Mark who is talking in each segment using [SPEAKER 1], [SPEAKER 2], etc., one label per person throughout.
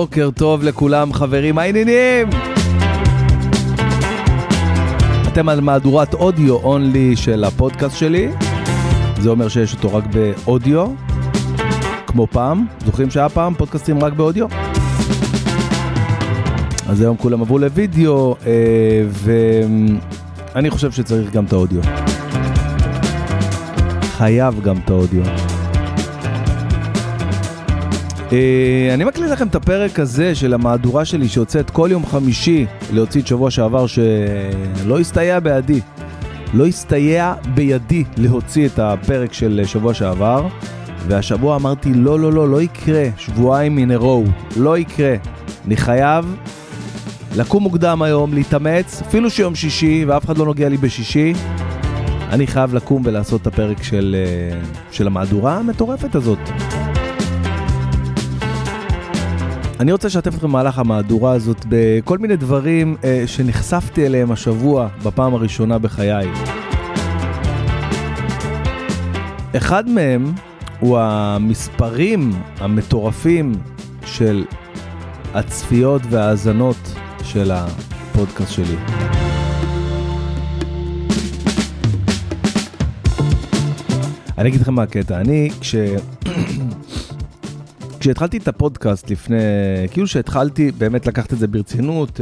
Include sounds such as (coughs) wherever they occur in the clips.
[SPEAKER 1] בוקר טוב לכולם, חברים, מה העניינים? אתם על מהדורת אודיו אונלי של הפודקאסט שלי. זה אומר שיש אותו רק באודיו, כמו פעם. זוכרים שהיה פעם פודקאסטים רק באודיו? אז היום כולם עברו לוידאו, אה, ואני חושב שצריך גם את האודיו. חייב גם את האודיו. אה, אני מקליט לכם את הפרק הזה של המהדורה שלי שיוצאת כל יום חמישי להוציא את שבוע שעבר שלא הסתייע בידי. לא הסתייע בידי להוציא את הפרק של שבוע שעבר והשבוע אמרתי לא לא לא לא יקרה שבועיים a row לא יקרה אני חייב לקום מוקדם היום להתאמץ אפילו שיום שישי ואף אחד לא נוגע לי בשישי אני חייב לקום ולעשות את הפרק של, אה, של המהדורה המטורפת הזאת. אני רוצה לשתף אתכם במהלך המהדורה הזאת בכל מיני דברים אה, שנחשפתי אליהם השבוע בפעם הראשונה בחיי. אחד מהם הוא המספרים המטורפים של הצפיות וההאזנות של הפודקאסט שלי. אני אגיד לכם מה הקטע, אני כש... כשהתחלתי את הפודקאסט לפני, כאילו שהתחלתי באמת לקחת את זה ברצינות,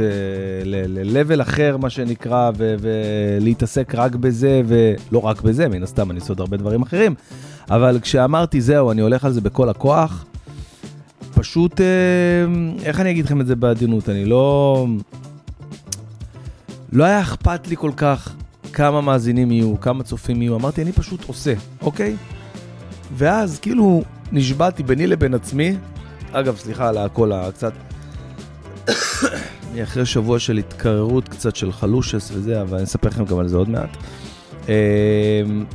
[SPEAKER 1] ל-level אחר מה שנקרא, ולהתעסק רק בזה, ולא רק בזה, מן הסתם אני עושה עוד הרבה דברים אחרים, אבל כשאמרתי זהו, אני הולך על זה בכל הכוח, פשוט, אה, איך אני אגיד לכם את זה בעדינות, אני לא... לא היה אכפת לי כל כך כמה מאזינים יהיו, כמה צופים יהיו, אמרתי, אני פשוט עושה, אוקיי? ואז כאילו נשבעתי ביני לבין עצמי, אגב, סליחה על הכל הקצת, אני אחרי שבוע של התקררות קצת של חלושס וזה, אבל אני אספר לכם גם על זה עוד מעט.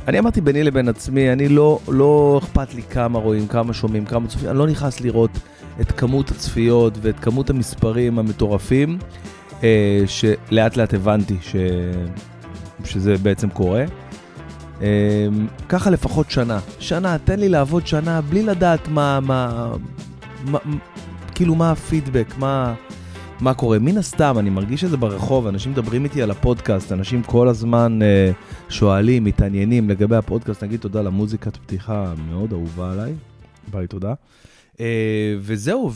[SPEAKER 1] אני אמרתי ביני לבין עצמי, אני לא, לא אכפת לי כמה רואים, כמה שומעים, כמה צופים, אני לא נכנס לראות את כמות הצפיות ואת כמות המספרים המטורפים, שלאט לאט הבנתי ש... שזה בעצם קורה. ככה לפחות שנה. שנה, תן לי לעבוד שנה בלי לדעת מה, מה, מה כאילו מה הפידבק, מה, מה קורה. מן הסתם, אני מרגיש את זה ברחוב, אנשים מדברים איתי על הפודקאסט, אנשים כל הזמן אה, שואלים, מתעניינים לגבי הפודקאסט, נגיד תודה למוזיקת פתיחה מאוד אהובה עליי, ביי תודה. אה, וזהו,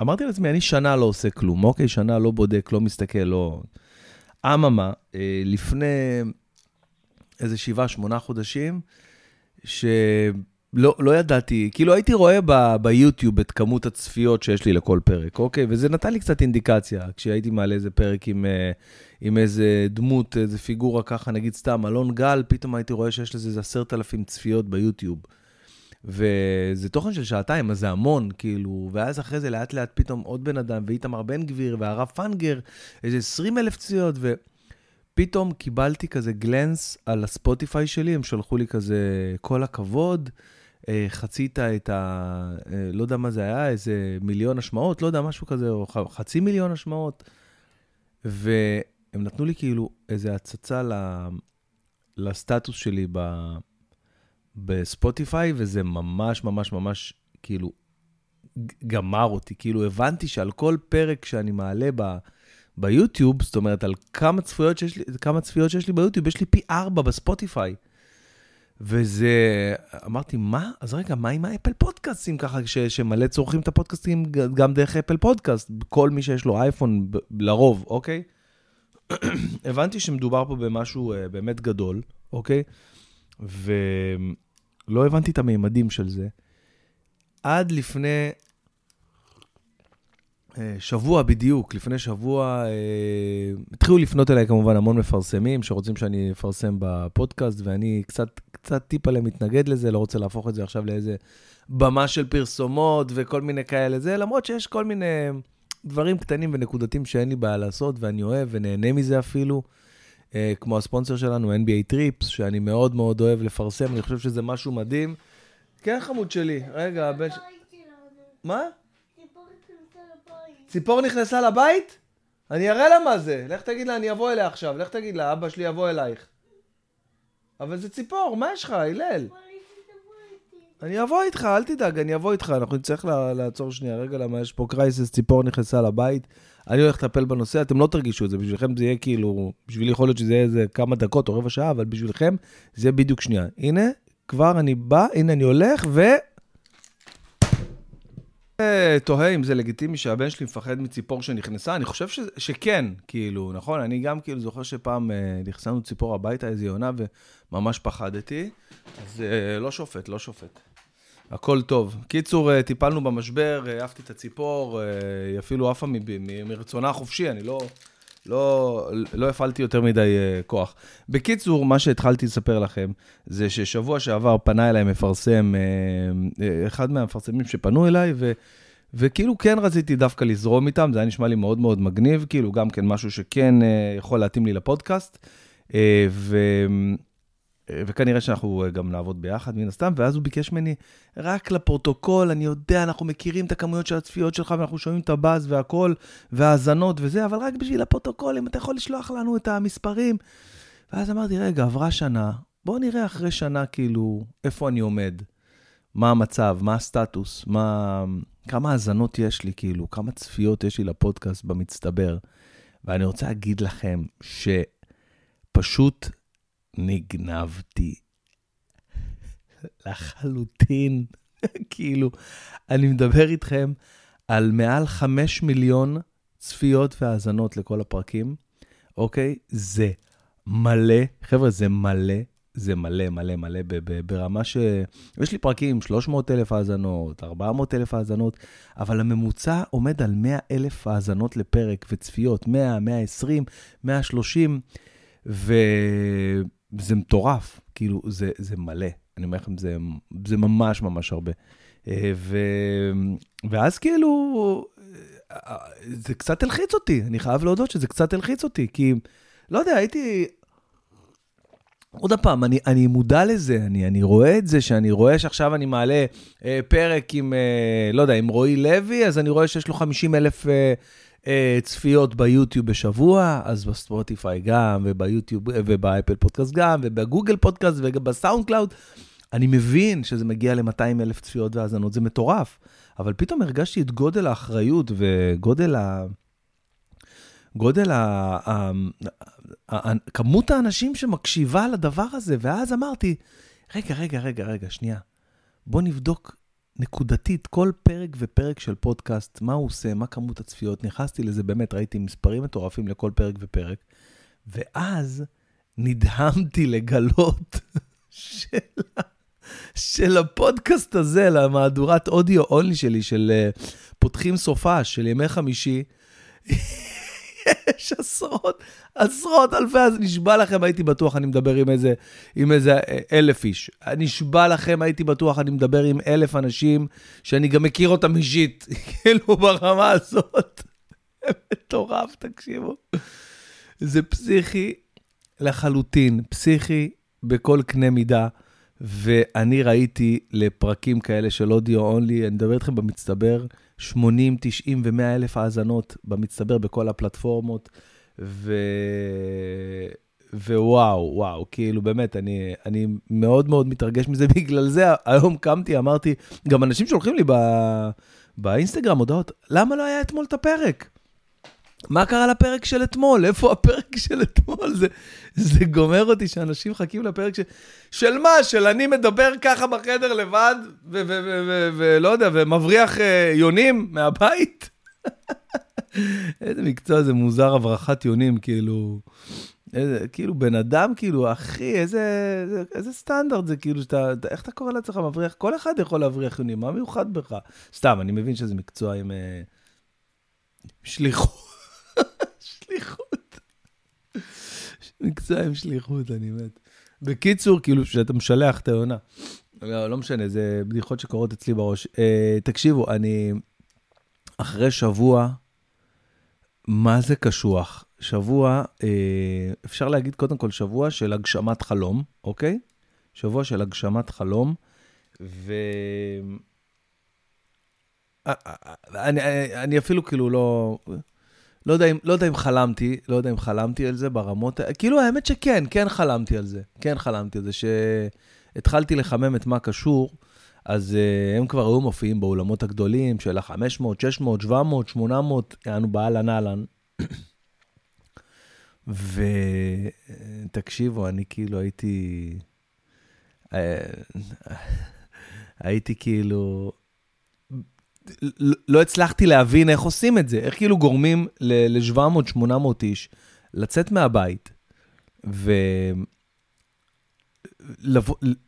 [SPEAKER 1] ואמרתי לעצמי, אני שנה לא עושה כלום, אוקיי, שנה לא בודק, לא מסתכל, לא... אממה, אה, לפני איזה שבעה, שמונה חודשים, שלא לא ידעתי, כאילו הייתי רואה ב, ביוטיוב את כמות הצפיות שיש לי לכל פרק, אוקיי? וזה נתן לי קצת אינדיקציה, כשהייתי מעלה איזה פרק עם, אה, עם איזה דמות, איזה פיגורה ככה, נגיד סתם, אלון גל, פתאום הייתי רואה שיש לזה איזה עשרת אלפים צפיות ביוטיוב. וזה תוכן של שעתיים, אז זה המון, כאילו, ואז אחרי זה לאט לאט פתאום עוד בן אדם, ואיתמר בן גביר, והרב פנגר, איזה 20 אלף צפיות, ו... פתאום קיבלתי כזה גלנס על הספוטיפיי שלי, הם שלחו לי כזה, כל הכבוד, אה, חצית את ה... אה, לא יודע מה זה היה, איזה מיליון השמעות, לא יודע, משהו כזה, או חצי מיליון השמעות. והם נתנו לי כאילו איזה הצצה ל... לסטטוס שלי ב... בספוטיפיי, וזה ממש ממש ממש כאילו גמר אותי. כאילו הבנתי שעל כל פרק שאני מעלה ב... ביוטיוב, זאת אומרת, על כמה צפיות שיש לי, כמה צפיות שיש לי ביוטיוב, יש לי פי ארבע בספוטיפיי. וזה, אמרתי, מה? אז רגע, מה עם האפל פודקאסטים ככה, ש, שמלא צורכים את הפודקאסטים גם דרך אפל פודקאסט, כל מי שיש לו אייפון, לרוב, אוקיי? (clears throat) הבנתי שמדובר פה במשהו uh, באמת גדול, אוקיי? ולא הבנתי את המימדים של זה. עד לפני שבוע בדיוק, לפני שבוע, אה, התחילו לפנות אליי כמובן המון מפרסמים שרוצים שאני אפרסם בפודקאסט, ואני קצת, קצת טיפה מתנגד לזה, לא רוצה להפוך את זה עכשיו לאיזה במה של פרסומות וכל מיני כאלה זה, למרות שיש כל מיני דברים קטנים ונקודתיים שאין לי בעיה לעשות, ואני אוהב ונהנה מזה אפילו, אה, כמו הספונסר שלנו, NBA טריפס, שאני מאוד מאוד אוהב לפרסם, אני חושב שזה משהו מדהים. כן, חמוד שלי, רגע, הבן... מה? ציפור נכנסה לבית? אני אראה לה מה זה. לך תגיד לה, אני אבוא אליה עכשיו. לך תגיד לה, אבא שלי יבוא אלייך. אבל זה ציפור, מה יש לך, הלל? אני אבוא איתך, אל תדאג, אני אבוא איתך. אנחנו נצטרך לעצור שנייה רגע, למה יש פה קרייסס, ציפור נכנסה לבית. אני הולך לטפל בנושא, אתם לא תרגישו את זה, בשבילכם זה יהיה כאילו, בשבילי יכול להיות שזה יהיה איזה כמה דקות או רבע שעה, אבל בשבילכם זה יהיה בדיוק שנייה. הנה, כבר אני בא, הנה אני הולך, ו... תוהה אם זה לגיטימי שהבן שלי מפחד מציפור שנכנסה, אני חושב. שכן, כאילו, נכון? אני גם כאילו זוכר שפעם אה, נכנסנו ציפור הביתה, איזה יונה, וממש פחדתי. אז אה, לא שופט, לא שופט. הכל טוב. קיצור, אה, טיפלנו במשבר, העפתי את הציפור, היא אפילו עפה מרצונה החופשי, אני לא, לא, לא הפעלתי יותר מדי אה, כוח. בקיצור, מה שהתחלתי לספר לכם, זה ששבוע שעבר פנה אליי מפרסם, אחד מהמפרסמים שפנו אליי, ו... וכאילו כן רציתי דווקא לזרום איתם, זה היה נשמע לי מאוד מאוד מגניב, כאילו גם כן משהו שכן יכול להתאים לי לפודקאסט. ו... וכנראה שאנחנו אה, גם נעבוד ביחד, מן הסתם, ואז הוא ביקש ממני, רק לפרוטוקול, אני יודע, אנחנו מכירים את הכמויות של הצפיות שלך, ואנחנו שומעים את הבאז והכל, והאזנות וזה, אבל רק בשביל הפרוטוקול, אם אתה יכול לשלוח לנו את המספרים. ואז אמרתי, רגע, עברה שנה, בואו נראה אחרי שנה, כאילו, איפה אני עומד, מה המצב, מה הסטטוס, מה... כמה האזנות יש לי, כאילו, כמה צפיות יש לי לפודקאסט במצטבר. ואני רוצה להגיד לכם שפשוט נגנבתי. לחלוטין. (laughs) כאילו, אני מדבר איתכם על מעל חמש מיליון צפיות והאזנות לכל הפרקים, אוקיי? זה מלא, חבר'ה, זה מלא, זה מלא, מלא, מלא, ברמה ש... יש לי פרקים 300 אלף האזנות, 400 אלף האזנות, אבל הממוצע עומד על 100 אלף האזנות לפרק וצפיות, 100, 120, 130, ו... זה מטורף, כאילו, זה, זה מלא. אני אומר לכם, זה, זה ממש ממש הרבה. אה, ו, ואז כאילו, זה קצת הלחיץ אותי, אני חייב להודות שזה קצת הלחיץ אותי, כי, לא יודע, הייתי... עוד פעם, אני, אני מודע לזה, אני, אני רואה את זה, שאני רואה שעכשיו אני מעלה אה, פרק עם, אה, לא יודע, עם רועי לוי, אז אני רואה שיש לו 50 אלף אה, צפיות ביוטיוב בשבוע, אז בספוטיפיי גם, וביוטיוב, ובאפל פודקאסט גם, ובגוגל פודקאסט וגם בסאונד קלאוד. אני מבין שזה מגיע ל-200 אלף צפיות והאזנות, זה מטורף. אבל פתאום הרגשתי את גודל האחריות וגודל ה... גודל. ה... ה... ה... כמות האנשים שמקשיבה לדבר הזה, ואז אמרתי, רגע, רגע, רגע, רגע, שנייה. בוא נבדוק נקודתית, כל פרק ופרק של פודקאסט, מה הוא עושה, מה כמות הצפיות, נכנסתי לזה באמת, ראיתי מספרים מטורפים לכל פרק ופרק, ואז נדהמתי לגלות של, של הפודקאסט הזה, למהדורת אודיו אונלי שלי, של uh, פותחים סופה של ימי חמישי, יש עשרות, עשרות אלפי, אז נשבע לכם, הייתי בטוח, אני מדבר עם איזה, עם איזה אה, אלף איש. נשבע לכם, הייתי בטוח, אני מדבר עם אלף אנשים, שאני גם מכיר אותם אישית, (laughs) כאילו ברמה הזאת. מטורף, תקשיבו. זה פסיכי לחלוטין, פסיכי בכל קנה מידה. ואני ראיתי לפרקים כאלה של אודיו אונלי, אני מדבר איתכם במצטבר, 80, 90 ו-100 אלף האזנות במצטבר בכל הפלטפורמות, ו... ווואו, וואו, כאילו באמת, אני, אני מאוד מאוד מתרגש מזה, (laughs) בגלל זה היום קמתי, אמרתי, גם אנשים שולחים לי ב... באינסטגרם הודעות, למה לא היה אתמול את הפרק? מה קרה לפרק של אתמול? איפה הפרק של אתמול? זה, זה גומר אותי שאנשים מחכים לפרק של... של מה? של אני מדבר ככה בחדר לבד, ולא יודע, ומבריח uh, יונים מהבית? (laughs) איזה מקצוע זה מוזר, הברחת יונים, כאילו... איזה, כאילו, בן אדם, כאילו, אחי, איזה, איזה, איזה סטנדרט זה, כאילו, שאתה, איך אתה קורא לעצמך מבריח? כל אחד יכול להבריח יונים, מה מיוחד בך? סתם, אני מבין שזה מקצוע עם uh, שליחות. שליחות. מקצוע עם שליחות, אני מת. בקיצור, כאילו, שאתה משלח את היונה. לא, לא משנה, זה בדיחות שקורות אצלי בראש. Uh, תקשיבו, אני אחרי שבוע, מה זה קשוח? שבוע, uh, אפשר להגיד קודם כל שבוע של הגשמת חלום, אוקיי? שבוע של הגשמת חלום, ו... אה, אני, אני, אני אפילו כאילו לא... לא יודע, לא יודע אם חלמתי, לא יודע אם חלמתי על זה ברמות, כאילו האמת שכן, כן חלמתי על זה, כן חלמתי על זה, שהתחלתי לחמם את מה קשור, אז uh, הם כבר היו מופיעים באולמות הגדולים של ה-500, 600, 700, 800, יענו באהלן אהלן. ותקשיבו, אני כאילו הייתי... אה, הייתי כאילו... לא הצלחתי להבין איך עושים את זה, איך כאילו גורמים ל-700-800 איש לצאת מהבית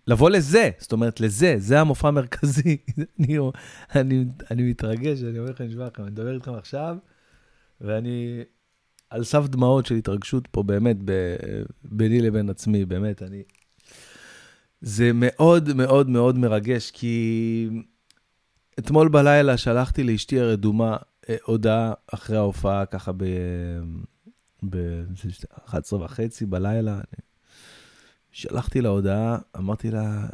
[SPEAKER 1] ולבוא לזה, זאת אומרת, לזה, זה המופע המרכזי. (laughs) אני, אני, אני מתרגש, אני אומר לכם, נשמע לכם, אני מדבר איתכם עכשיו, ואני על סף דמעות של התרגשות פה, באמת, ב, ביני לבין עצמי, באמת, אני... זה מאוד מאוד מאוד מרגש, כי אתמול בלילה שלחתי לאשתי הרדומה אה, הודעה אחרי ההופעה, ככה ב-11 וחצי בלילה. אני... שלחתי לה הודעה, אמרתי לה,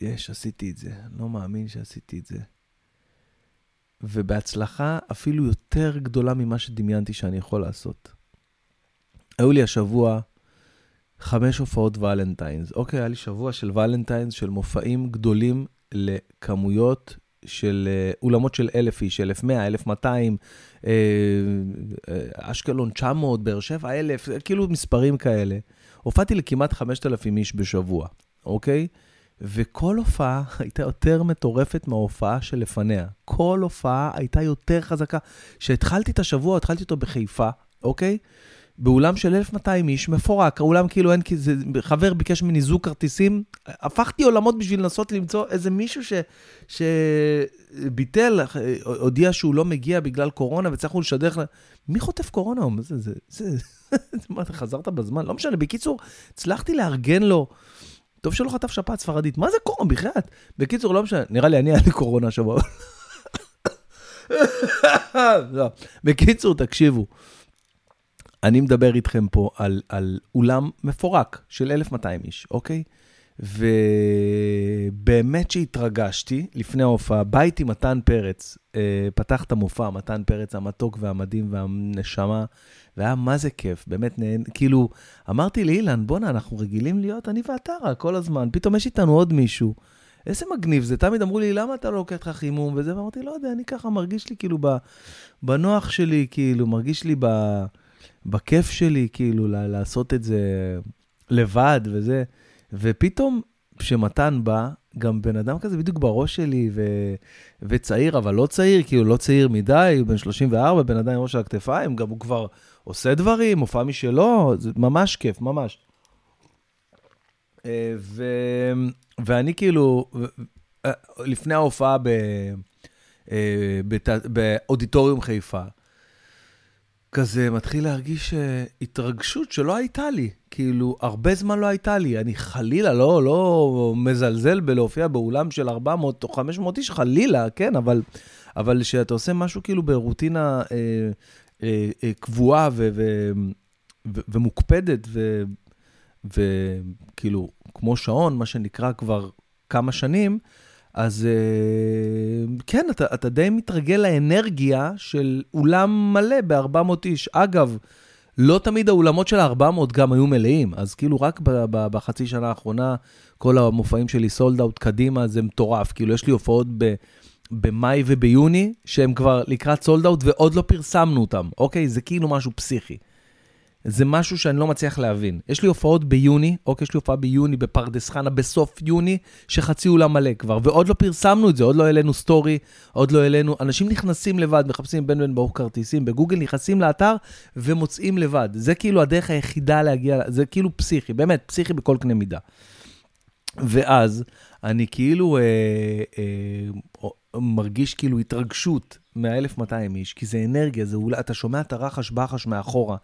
[SPEAKER 1] יש, עשיתי את זה, לא מאמין שעשיתי את זה. ובהצלחה אפילו יותר גדולה ממה שדמיינתי שאני יכול לעשות. היו לי השבוע חמש הופעות ולנטיינס. אוקיי, היה לי שבוע של ולנטיינס, של מופעים גדולים לכמויות של uh, אולמות של אלף איש, 1,100, 1,200, uh, אשקלון 900, באר שבע 1,000, כאילו מספרים כאלה. הופעתי לכמעט 5,000 איש בשבוע, אוקיי? וכל הופעה (laughs) הייתה יותר מטורפת מההופעה שלפניה. כל הופעה הייתה יותר חזקה. כשהתחלתי את השבוע, התחלתי אותו בחיפה, אוקיי? באולם של 1,200 איש, מפורק, האולם כאילו אין, כי זה, חבר ביקש ממני זוג כרטיסים, הפכתי עולמות בשביל לנסות למצוא איזה מישהו ש, שביטל, הודיע שהוא לא מגיע בגלל קורונה, וצריכו לשדך, מי חוטף קורונה? זה, זה, זה, זה, (laughs) מה, אתה חזרת בזמן? לא משנה, בקיצור, הצלחתי לארגן לו. טוב שלא חטף שפעת ספרדית, מה זה קורונה? בחייאת. בקיצור, לא משנה, נראה לי אני היה לי קורונה השבוע. (laughs) לא. בקיצור, תקשיבו. אני מדבר איתכם פה על, על אולם מפורק של 1,200 איש, אוקיי? ובאמת שהתרגשתי לפני ההופעה, בא איתי מתן פרץ, אה, פתח את המופע, מתן פרץ המתוק והמדהים והנשמה, והיה מה זה כיף, באמת נהן, כאילו, אמרתי לאילן, בואנה, אנחנו רגילים להיות אני ואתה רק כל הזמן, פתאום יש איתנו עוד מישהו. איזה מגניב זה, תמיד אמרו לי, למה אתה לא לוקח לך חימום וזה, ואמרתי, לא יודע, אני ככה מרגיש לי כאילו בנוח שלי, כאילו, מרגיש לי ב... בכיף שלי, כאילו, לעשות את זה לבד וזה. ופתאום, כשמתן בא, גם בן אדם כזה בדיוק בראש שלי, ו... וצעיר, אבל לא צעיר, כאילו לא צעיר מדי, הוא בן 34, בן אדם עם ראש על הכתפיים, גם הוא כבר עושה דברים, הופעה משלו, זה ממש כיף, ממש. אה, ו... ואני כאילו, אה, לפני ההופעה ב... אה. באודיטוריום חיפה, כזה מתחיל להרגיש uh, התרגשות שלא הייתה לי. כאילו, הרבה זמן לא הייתה לי. אני חלילה לא, לא מזלזל בלהופיע באולם של 400 או 500 איש, חלילה, כן, אבל, אבל שאתה עושה משהו כאילו ברוטינה אה, אה, אה, קבועה ו, ו, ו, ומוקפדת, וכאילו, כמו שעון, מה שנקרא כבר כמה שנים, אז אה, כן, אתה, אתה די מתרגל לאנרגיה של אולם מלא ב-400 איש. אגב, לא תמיד האולמות של ה-400 גם היו מלאים, אז כאילו רק בחצי שנה האחרונה, כל המופעים שלי סולד אאוט קדימה, זה מטורף. כאילו, יש לי הופעות ב... במאי וביוני, שהם כבר לקראת sold out ועוד לא פרסמנו אותם, אוקיי? זה כאילו משהו פסיכי. זה משהו שאני לא מצליח להבין. יש לי הופעות ביוני, אוקיי, יש לי הופעה ביוני בפרדס חנה בסוף יוני, שחצי אולם מלא כבר, ועוד לא פרסמנו את זה, עוד לא העלינו סטורי, עוד לא העלינו, אנשים נכנסים לבד, מחפשים בן בן ברוך כרטיסים, בגוגל נכנסים לאתר ומוצאים לבד. זה כאילו הדרך היחידה להגיע, זה כאילו פסיכי, באמת, פסיכי בכל קנה מידה. ואז אני כאילו אה, אה, מרגיש כאילו התרגשות מה-1200 איש, כי זה אנרגיה, זה אולי, אתה שומע את הרחש בחש מאחורה.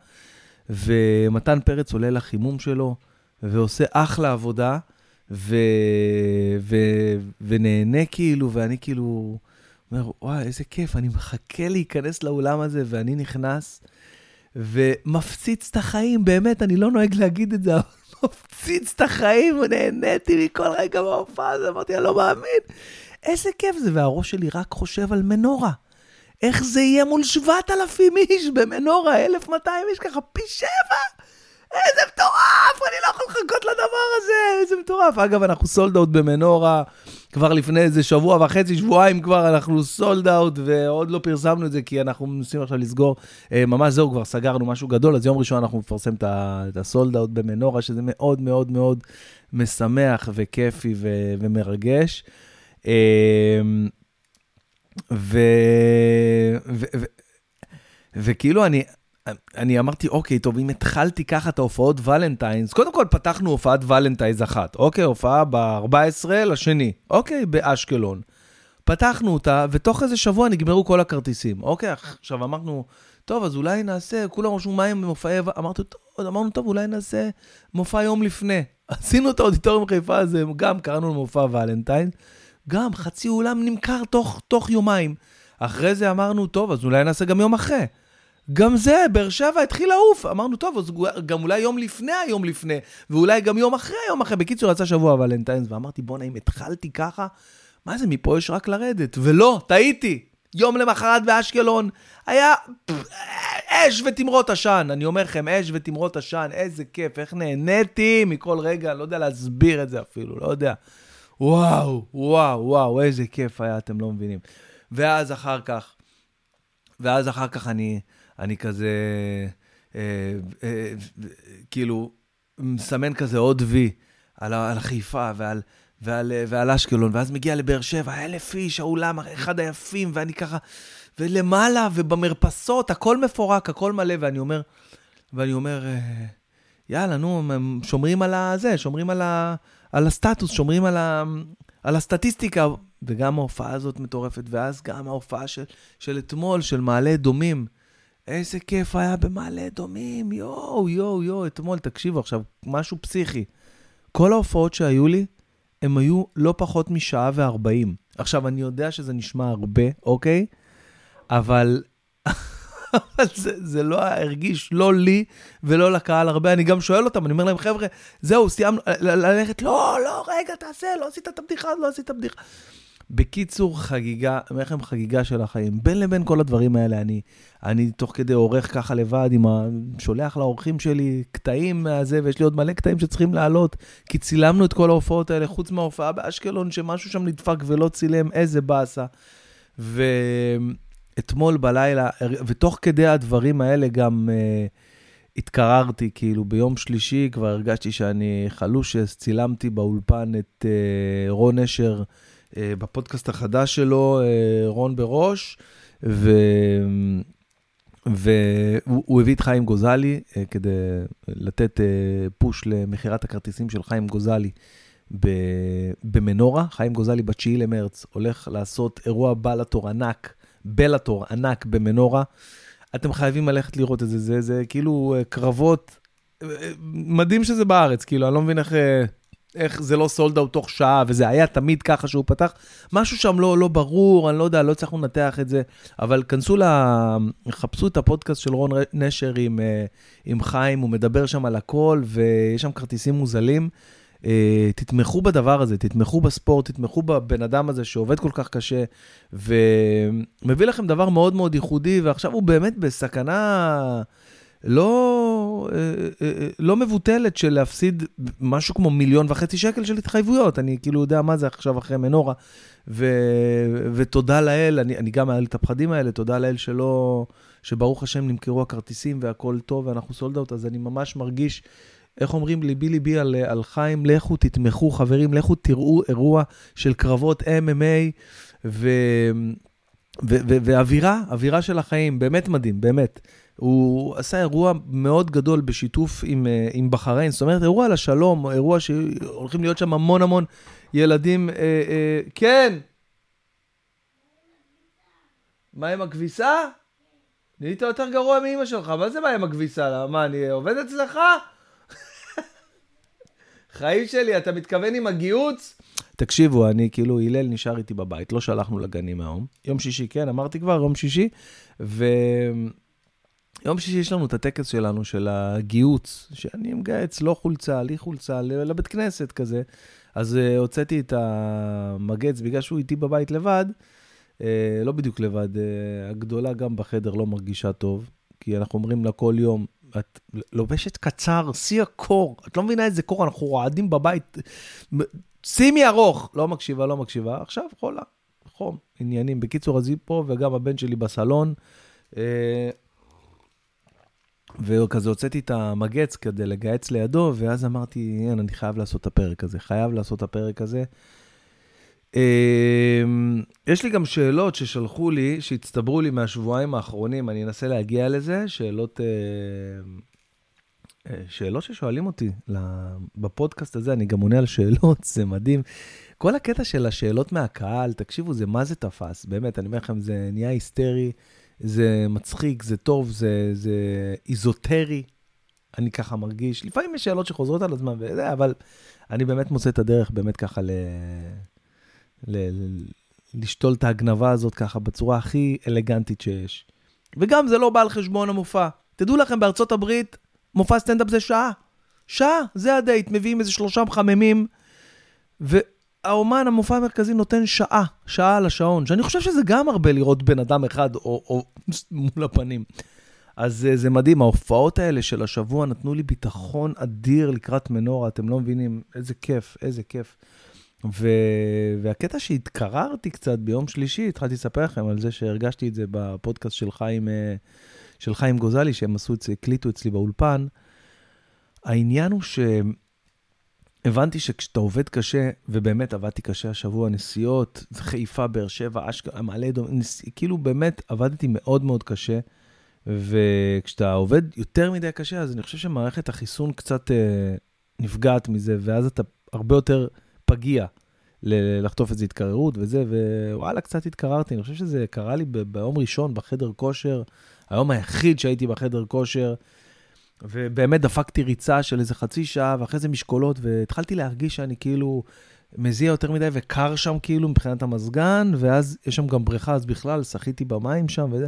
[SPEAKER 1] ומתן פרץ עולה לחימום שלו, ועושה אחלה עבודה, ו... ו... ונהנה כאילו, ואני כאילו אומר, וואי, איזה כיף, אני מחכה להיכנס לאולם הזה, ואני נכנס, ומפציץ את החיים, באמת, אני לא נוהג להגיד את זה, אבל (laughs) מפציץ את החיים, ונהניתי מכל רגע בהופעה הזאת, אמרתי, אני לא מאמין. איזה כיף זה, והראש שלי רק חושב על מנורה. איך זה יהיה מול 7,000 איש במנורה, 1,200 איש ככה, פי שבע? איזה מטורף, אני לא יכול לחכות לדבר הזה, איזה מטורף. אגב, אנחנו סולד אאוט במנורה, כבר לפני איזה שבוע וחצי, שבועיים כבר, אנחנו סולד אאוט, ועוד לא פרסמנו את זה, כי אנחנו מנסים עכשיו לסגור. אה, ממש זהו, כבר סגרנו משהו גדול, אז יום ראשון אנחנו נפרסם את הסולד אאוט במנורה, שזה מאוד מאוד מאוד משמח וכיפי ו- ומרגש. ו... ו... ו... וכאילו אני, אני אמרתי, אוקיי, טוב, אם התחלתי ככה את ההופעות ולנטיינס, קודם כל פתחנו הופעת ולנטיינס אחת, אוקיי, הופעה ב-14 לשני, אוקיי, באשקלון. פתחנו אותה, ותוך איזה שבוע נגמרו כל הכרטיסים. אוקיי, עכשיו אמרנו, טוב, אז אולי נעשה, כולם רשמו מה עם מופעי... אמרתי, טוב, אמרנו, טוב, אולי נעשה מופע יום לפני. (laughs) עשינו את האודיטוריום חיפה הזה, גם קראנו למופע ולנטיינס, גם חצי אולם נמכר תוך, תוך יומיים. אחרי זה אמרנו, טוב, אז אולי נעשה גם יום אחרי. גם זה, באר שבע התחיל לעוף. אמרנו, טוב, אז גם אולי יום לפני היום לפני, ואולי גם יום אחרי היום אחרי. בקיצור, יצא שבוע ולנטיינס, ואמרתי, בואנה, אם התחלתי ככה, מה זה, מפה יש רק לרדת. ולא, טעיתי. יום למחרת באשקלון, היה אש ותמרות עשן. אני אומר לכם, אש ותמרות עשן, איזה כיף, איך נהניתי מכל רגע, לא יודע להסביר את זה אפילו, לא יודע. וואו, וואו, וואו, איזה כיף היה, אתם לא מבינים. ואז אחר כך, ואז אחר כך אני, אני כזה, אה, אה, כאילו, מסמן כזה עוד וי על, על חיפה ועל, ועל, ועל אשקלון, ואז מגיע לבאר שבע, אלף איש, האולם, אחד היפים, ואני ככה, ולמעלה, ובמרפסות, הכל מפורק, הכל מלא, ואני אומר, ואני אומר, אה, יאללה, נו, שומרים על הזה, שומרים על, ה, על הסטטוס, שומרים על, ה, על הסטטיסטיקה, וגם ההופעה הזאת מטורפת, ואז גם ההופעה של, של אתמול, של מעלה אדומים. איזה כיף היה במעלה אדומים, יואו, יואו, יואו, אתמול, תקשיבו עכשיו, משהו פסיכי. כל ההופעות שהיו לי, הם היו לא פחות משעה וארבעים. עכשיו, אני יודע שזה נשמע הרבה, אוקיי? אבל (laughs) זה, זה לא הרגיש לא לי ולא לקהל הרבה. אני גם שואל אותם, אני אומר להם, חבר'ה, זהו, סיימנו, ללכת, לא, לא, רגע, תעשה, לא עשית את הבדיחה, לא עשית את הבדיחה. בקיצור, חגיגה, אני אומר לכם, חגיגה של החיים. בין לבין כל הדברים האלה, אני, אני תוך כדי עורך ככה לבד, עם ה... שולח לאורחים שלי קטעים מהזה, ויש לי עוד מלא קטעים שצריכים לעלות, כי צילמנו את כל ההופעות האלה, חוץ מההופעה באשקלון, שמשהו שם נדפק ולא צילם, איזה באסה. ואתמול בלילה, ותוך כדי הדברים האלה גם... uh, התקררתי, כאילו ביום שלישי כבר הרגשתי שאני חלושס, צילמתי באולפן את uh, רון אשר, אה, בפודקאסט החדש שלו, אה, רון בראש, ו... והוא הביא את חיים גוזלי כדי לתת פוש למכירת הכרטיסים של חיים גוזלי במנורה. חיים גוזלי ב-9 למרץ הולך לעשות אירוע בלאטור ענק, בלאטור ענק במנורה. אתם חייבים ללכת לראות את זה, זה, זה כאילו קרבות, מדהים שזה בארץ, כאילו, אני לא מבין איך... איך זה לא סולד אאוט תוך שעה, וזה היה תמיד ככה שהוא פתח. משהו שם לא, לא ברור, אני לא יודע, לא הצלחנו לנתח את זה, אבל כנסו ל... חפשו את הפודקאסט של רון נשר עם, אה, עם חיים, הוא מדבר שם על הכל, ויש שם כרטיסים מוזלים. אה, תתמכו בדבר הזה, תתמכו בספורט, תתמכו בבן אדם הזה שעובד כל כך קשה, ומביא לכם דבר מאוד מאוד ייחודי, ועכשיו הוא באמת בסכנה... לא, אה, אה, לא מבוטלת של להפסיד משהו כמו מיליון וחצי שקל של התחייבויות. אני כאילו יודע מה זה עכשיו אחרי מנורה, ו, ותודה לאל, אני, אני גם היה את הפחדים האלה, תודה לאל שלא, שברוך השם נמכרו הכרטיסים והכל טוב ואנחנו סולד אז אני ממש מרגיש, איך אומרים, ליבי ליבי על, על חיים, לכו תתמכו, חברים, לכו תראו אירוע של קרבות MMA, ו... ואווירה, אווירה של החיים, באמת מדהים, באמת. הוא עשה אירוע מאוד גדול בשיתוף עם, אה, עם בחריין, זאת אומרת, אירוע לשלום, אירוע שהולכים להיות שם המון המון ילדים. אה, אה, כן! מה עם הכביסה? נהיית יותר גרוע מאמא שלך, מה זה מה עם הכביסה? מה, אני עובד אצלך? חיים שלי, אתה מתכוון עם הגיהוץ? תקשיבו, אני כאילו, הלל נשאר איתי בבית, לא שלחנו לגנים היום. יום שישי, כן, אמרתי כבר, יום שישי, ו... יום שישי יש לנו את הטקס שלנו, של הגיהוץ, שאני מגהץ, לא חולצה, לי חולצה, לבית כנסת כזה. אז uh, הוצאתי את המגץ, בגלל שהוא איתי בבית לבד, uh, לא בדיוק לבד, uh, הגדולה גם בחדר לא מרגישה טוב, כי אנחנו אומרים לה כל יום, את לובשת קצר, שיא הקור, את לא מבינה איזה קור, אנחנו רועדים בבית. שימי ארוך, לא מקשיבה, לא מקשיבה, עכשיו חולה, חום, עניינים. בקיצור, אז היא פה, וגם הבן שלי בסלון. אה, וכזה הוצאתי את המגץ כדי לגהץ לידו, ואז אמרתי, אין, אני חייב לעשות את הפרק הזה, חייב לעשות את הפרק הזה. אמ, יש לי גם שאלות ששלחו לי, שהצטברו לי מהשבועיים האחרונים, אני אנסה להגיע לזה, שאלות, אה, אה, שאלות ששואלים אותי בפודקאסט הזה, אני גם עונה על שאלות, (laughs) זה מדהים. כל הקטע של השאלות מהקהל, תקשיבו, זה מה זה תפס, באמת, אני אומר לכם, זה נהיה היסטרי, זה מצחיק, זה טוב, זה, זה איזוטרי, אני ככה מרגיש. לפעמים יש שאלות שחוזרות על הזמן, וזה, אבל אני באמת מוצא את הדרך באמת ככה. ל- לשתול את ההגנבה הזאת ככה בצורה הכי אלגנטית שיש. וגם זה לא בא על חשבון המופע. תדעו לכם, בארצות הברית, מופע סטנדאפ זה שעה. שעה, זה הדייט, מביאים איזה שלושה מחממים, והאומן, המופע המרכזי, נותן שעה, שעה על השעון, שאני חושב שזה גם הרבה לראות בן אדם אחד או, או מול הפנים. אז זה מדהים, ההופעות האלה של השבוע נתנו לי ביטחון אדיר לקראת מנורה, אתם לא מבינים איזה כיף, איזה כיף. ו... והקטע שהתקררתי קצת ביום שלישי, התחלתי לספר לכם על זה שהרגשתי את זה בפודקאסט של חיים, אה, של חיים גוזלי, שהם עשו את זה, הקליטו אצלי באולפן. העניין הוא שהבנתי שכשאתה עובד קשה, ובאמת עבדתי קשה השבוע, נסיעות, חיפה, באר שבע, אשכרה, מעלה אדום, נס... כאילו באמת עבדתי מאוד מאוד קשה. וכשאתה עובד יותר מדי קשה, אז אני חושב שמערכת החיסון קצת אה, נפגעת מזה, ואז אתה הרבה יותר פגיע לחטוף איזו התקררות וזה, ווואלה, קצת התקררתי. אני חושב שזה קרה לי ביום ראשון בחדר כושר, היום היחיד שהייתי בחדר כושר, ובאמת דפקתי ריצה של איזה חצי שעה, ואחרי זה משקולות, והתחלתי להרגיש שאני כאילו מזיע יותר מדי וקר שם כאילו מבחינת המזגן, ואז יש שם גם בריכה, אז בכלל שחיתי במים שם וזה.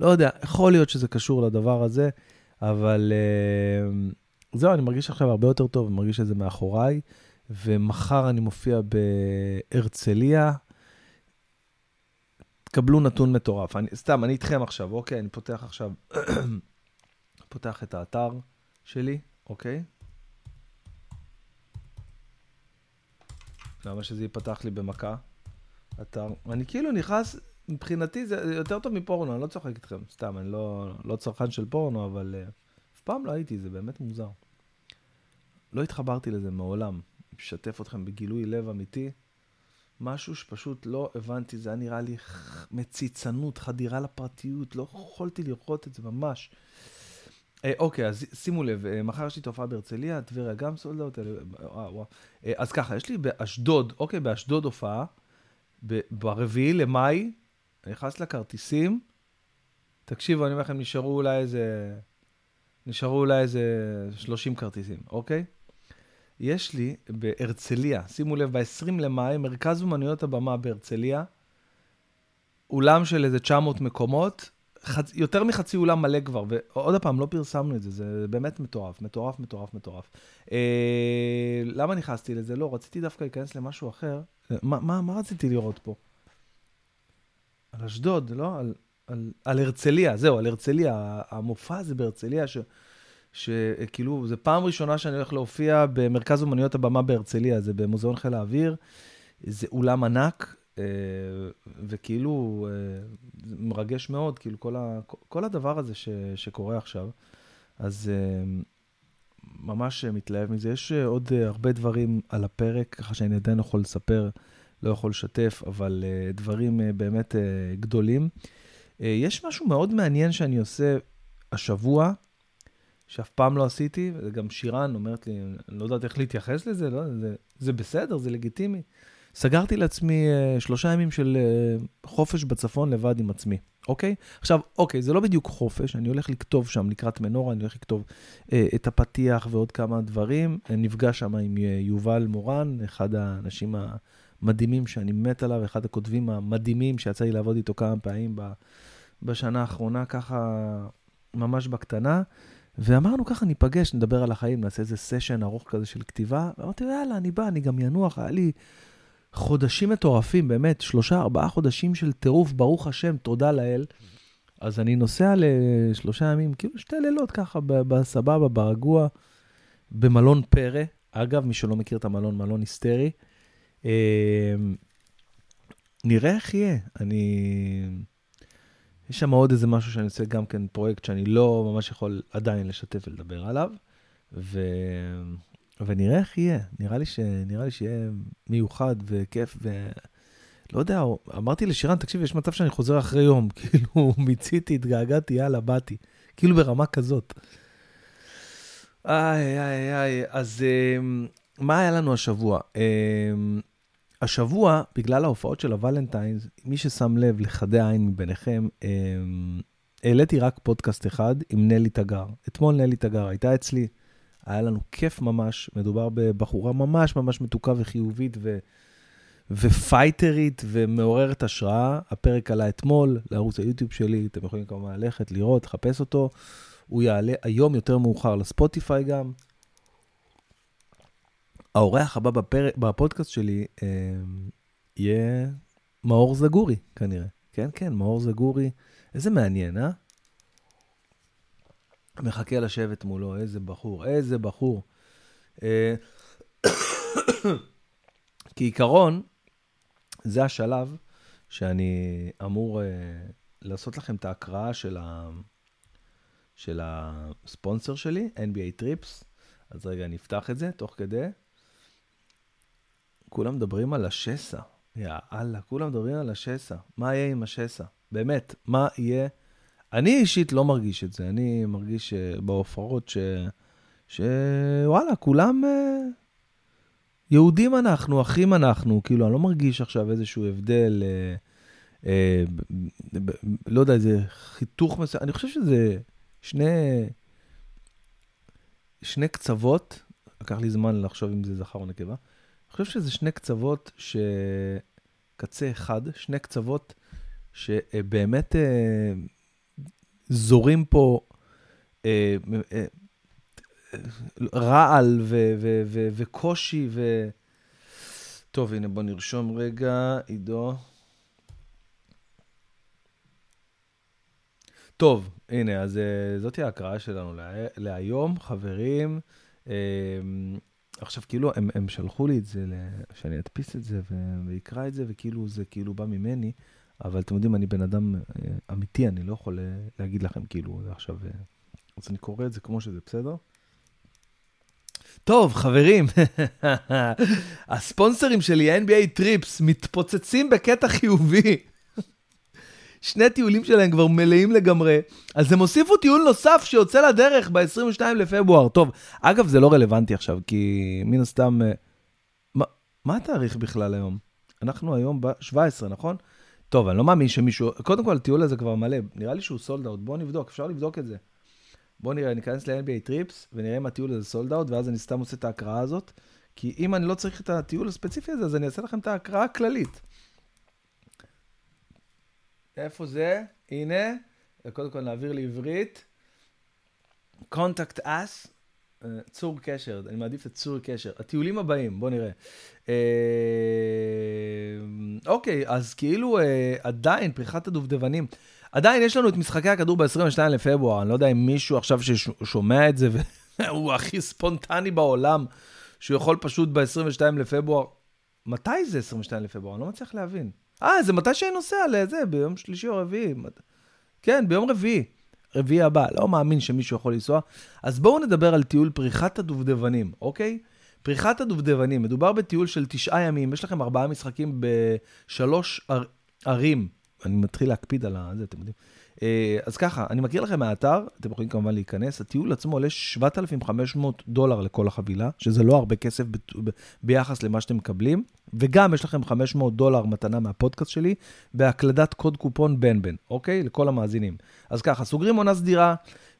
[SPEAKER 1] לא יודע, יכול להיות שזה קשור לדבר הזה, אבל uh, זהו, אני מרגיש עכשיו הרבה יותר טוב, אני מרגיש שזה מאחוריי. ומחר אני מופיע בהרצליה. תקבלו נתון מטורף. אני, סתם, אני איתכם עכשיו, אוקיי? אני פותח עכשיו, (coughs) פותח את האתר שלי, אוקיי? למה שזה ייפתח לי במכה? אתר. אני כאילו נכנס, מבחינתי זה יותר טוב מפורנו, אני לא צוחק איתכם, סתם, אני לא, לא צרכן של פורנו, אבל uh, אף פעם לא הייתי, זה באמת מוזר. לא התחברתי לזה מעולם. משתף אתכם בגילוי לב אמיתי. משהו שפשוט לא הבנתי, זה היה נראה לי מציצנות, חדירה לפרטיות, לא יכולתי לראות את זה ממש. אה, אוקיי, אז שימו לב, אה, מחר יש לי תופעה בהרצליה, טבריה גם סולדות, אה, אה, אז ככה, יש לי באשדוד, אוקיי, באשדוד הופעה, ברביעי למאי, אני נכנס לכרטיסים, תקשיבו, אני אומר לכם, נשארו אולי איזה, נשארו אולי איזה 30 כרטיסים, אוקיי? יש לי בהרצליה, שימו לב, ב-20 למאי, מרכז אומנויות הבמה בהרצליה, אולם של איזה 900 מקומות, חצ... יותר מחצי אולם מלא כבר, ועוד פעם, לא פרסמנו את זה, זה באמת מטורף, מטורף, מטורף, מטורף. אה, למה נכנסתי לזה? לא, רציתי דווקא להיכנס למשהו אחר. מה, מה, מה רציתי לראות פה? על אשדוד, לא? על, על, על הרצליה, זהו, על הרצליה. המופע הזה בהרצליה, ש... שכאילו, זו פעם ראשונה שאני הולך להופיע במרכז אומנויות הבמה בהרצליה, זה במוזיאון חיל האוויר, זה אולם ענק, אה, וכאילו, אה, מרגש מאוד, כאילו, כל, ה, כל הדבר הזה ש, שקורה עכשיו. אז אה, ממש מתלהב מזה. יש עוד הרבה דברים על הפרק, ככה שאני עדיין יכול לספר, לא יכול לשתף, אבל דברים באמת גדולים. יש משהו מאוד מעניין שאני עושה השבוע, שאף פעם לא עשיתי, וגם שירן אומרת לי, אני לא יודעת איך להתייחס לזה, לא, זה, זה בסדר, זה לגיטימי. סגרתי לעצמי uh, שלושה ימים של uh, חופש בצפון לבד עם עצמי, אוקיי? עכשיו, אוקיי, זה לא בדיוק חופש, אני הולך לכתוב שם לקראת מנורה, אני הולך לכתוב uh, את הפתיח ועוד כמה דברים. אני נפגש שם עם uh, יובל מורן, אחד האנשים המדהימים שאני מת עליו, אחד הכותבים המדהימים שיצא לי לעבוד איתו כמה פעמים בשנה האחרונה, ככה ממש בקטנה. ואמרנו ככה, ניפגש, נדבר על החיים, נעשה איזה סשן ארוך כזה של כתיבה. ואמרתי, יאללה, אני בא, אני גם ינוח, היה לי חודשים מטורפים, באמת, שלושה, ארבעה חודשים של טירוף, ברוך השם, תודה לאל. אז אני נוסע לשלושה ימים, כאילו שתי לילות ככה, בסבבה, ברגוע, במלון פרא. אגב, מי שלא מכיר את המלון, מלון היסטרי. אה, נראה איך יהיה. אני... יש שם עוד איזה משהו שאני עושה, גם כן פרויקט שאני לא ממש יכול עדיין לשתף ולדבר עליו, ו... ונראה איך יהיה. נראה לי, ש... נראה לי שיהיה מיוחד וכיף, ו... לא יודע, אמרתי לשירן, תקשיב, יש מצב שאני חוזר אחרי יום, (laughs) כאילו, מיציתי, התגעגעתי, יאללה, באתי. כאילו ברמה כזאת. איי, איי, איי, אז אמ, מה היה לנו השבוע? השבוע, בגלל ההופעות של הוולנטיינס, מי ששם לב לחדי העין מביניכם, אמ, העליתי רק פודקאסט אחד עם נלי תגר. אתמול נלי תגר הייתה אצלי, היה לנו כיף ממש, מדובר בבחורה ממש ממש מתוקה וחיובית ו... ופייטרית ומעוררת השראה. הפרק עלה אתמול לערוץ היוטיוב שלי, אתם יכולים כמובן ללכת, לראות, לחפש אותו. הוא יעלה היום יותר מאוחר לספוטיפיי גם. האורח הבא בפר... בפודקאסט שלי אה, יהיה מאור זגורי, כנראה. כן, כן, מאור זגורי. איזה מעניין, אה? מחכה לשבת מולו, איזה בחור, איזה בחור. אה, (coughs) כעיקרון, זה השלב שאני אמור uh, לעשות לכם את ההקראה של, ה... של הספונסר שלי, NBA טריפס. אז רגע, אני אפתח את זה תוך כדי. כולם מדברים על השסע. יא אללה, כולם מדברים על השסע. מה יהיה עם השסע? באמת, מה יהיה? אני אישית לא מרגיש את זה. אני מרגיש uh, בהופעות ש... שוואלה, כולם... Uh... יהודים אנחנו, אחים אנחנו, כאילו, אני לא מרגיש עכשיו איזשהו הבדל, אה, אה, ב, ב, לא יודע, איזה חיתוך מסוים, אני חושב שזה שני, שני קצוות, לקח לי זמן לחשוב אם זה זכר או נקבה, אני חושב שזה שני קצוות, ש... קצה אחד, שני קצוות שבאמת אה, זורים פה אה, אה, רעל ו- ו- ו- וקושי ו... טוב, הנה בוא נרשום רגע, עידו. טוב, הנה, אז uh, זאתי ההקראה שלנו לה, להיום, חברים. עכשיו, כאילו, הם, הם שלחו לי את זה, שאני אדפיס את זה ואקרא את זה, וכאילו זה כאילו בא ממני, אבל אתם יודעים, אני בן אדם uh, אמיתי, אני לא יכול להגיד לכם כאילו, עכשיו... Uh, אז אני קורא את זה כמו שזה, בסדר? טוב, חברים, (laughs) הספונסרים שלי, NBA Trips, מתפוצצים בקטע חיובי. שני טיולים שלהם כבר מלאים לגמרי, אז הם הוסיפו טיול נוסף שיוצא לדרך ב-22 לפברואר. טוב, אגב, זה לא רלוונטי עכשיו, כי מן הסתם... אה, מה, מה התאריך בכלל היום? אנחנו היום ב-17, נכון? טוב, אני לא מאמין שמישהו... קודם כל, הטיול הזה כבר מלא, נראה לי שהוא sold out, בואו נבדוק, אפשר לבדוק את זה. בואו נראה, ניכנס ל-NBA Trips, ונראה אם הטיול הזה sold out, ואז אני סתם עושה את ההקראה הזאת. כי אם אני לא צריך את הטיול הספציפי הזה, אז אני אעשה לכם את ההקראה הכללית. איפה זה? הנה, קודם כל נעביר לעברית. contact us, אה, צור קשר, אני מעדיף את צור קשר. הטיולים הבאים, בואו נראה. אה, אוקיי, אז כאילו אה, עדיין פריחת הדובדבנים. עדיין יש לנו את משחקי הכדור ב-22 לפברואר, אני לא יודע אם מישהו עכשיו ששומע את זה (laughs) והוא הכי ספונטני בעולם, שהוא יכול פשוט ב-22 לפברואר. מתי זה 22 לפברואר? אני לא מצליח להבין. אה, זה מתי שאני נוסע לזה, ביום שלישי או רביעי. כן, ביום רביעי. רביעי הבא, לא מאמין שמישהו יכול לנסוע. אז בואו נדבר על טיול פריחת הדובדבנים, אוקיי? פריחת הדובדבנים, מדובר בטיול של תשעה ימים, יש לכם ארבעה משחקים בשלוש ערים אני מתחיל להקפיד על זה, אתם יודעים. אה, אז ככה, אני מכיר לכם מהאתר, אתם יכולים כמובן להיכנס, הטיול עצמו עולה 7,500 דולר לכל החבילה, שזה לא הרבה כסף ב- ב- ביחס למה שאתם מקבלים, וגם יש לכם 500 דולר מתנה מהפודקאסט שלי, בהקלדת קוד קופון בן בן, אוקיי? לכל המאזינים. אז ככה, סוגרים עונה סדירה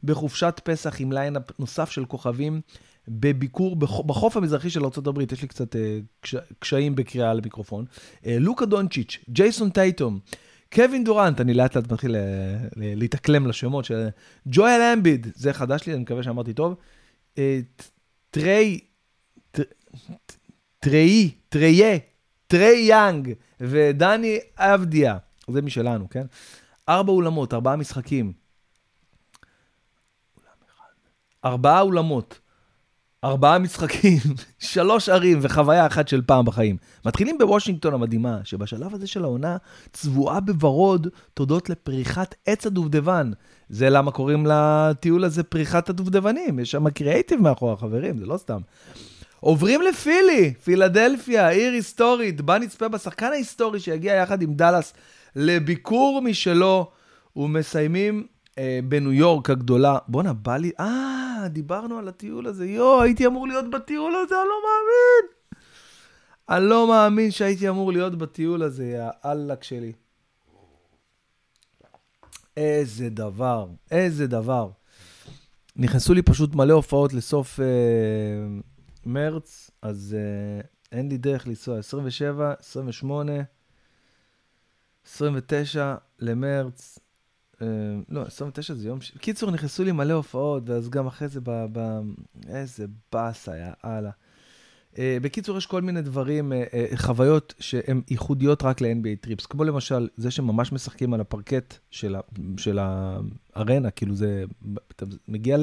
[SPEAKER 1] בחופשת פסח עם ליין נוסף של כוכבים. בביקור בחוף המזרחי של ארה"ב, יש לי קצת אה, קש, קשיים בקריאה למיקרופון. אה, לוקה דונצ'יץ', ג'ייסון טייטום, קווין דורנט, אני לאט לאט מתחיל אה, להתאקלם לשמות של ג'ואל אמביד, זה חדש לי, אני מקווה שאמרתי טוב. אה, טריי, טריי, טריי, טריי יאנג ודני אבדיה, זה משלנו, כן? ארבע אולמות, ארבעה משחקים. ארבעה אולמות, ארבעה משחקים, (laughs) שלוש ערים וחוויה אחת של פעם בחיים. מתחילים בוושינגטון המדהימה, שבשלב הזה של העונה צבועה בוורוד תודות לפריחת עץ הדובדבן. זה למה קוראים לטיול הזה פריחת הדובדבנים, יש שם קריאייטיב מאחורה, חברים, זה לא סתם. עוברים לפילי, פילדלפיה, עיר היסטורית, בה נצפה בשחקן ההיסטורי שיגיע יחד עם דאלאס לביקור משלו, ומסיימים בניו יורק הגדולה. בואנה, בא לי... אה, דיברנו על הטיול הזה. יואו, הייתי אמור להיות בטיול הזה, אני לא מאמין. אני לא מאמין שהייתי אמור להיות בטיול הזה, יא אללק שלי. איזה דבר, איזה דבר. נכנסו לי פשוט מלא הופעות לסוף אה, מרץ, אז אה, אין לי דרך לנסוע. 27, 28, 29 למרץ, אה, לא, 29 זה יום... ש... קיצור, נכנסו לי מלא הופעות, ואז גם אחרי זה ב... ב... איזה באסה, יא אללה. אה, בקיצור, יש כל מיני דברים, אה, אה, חוויות שהן ייחודיות רק ל- NBA Trips, כמו למשל, זה שממש משחקים על הפרקט של, ה, של הארנה, כאילו זה, אתה מגיע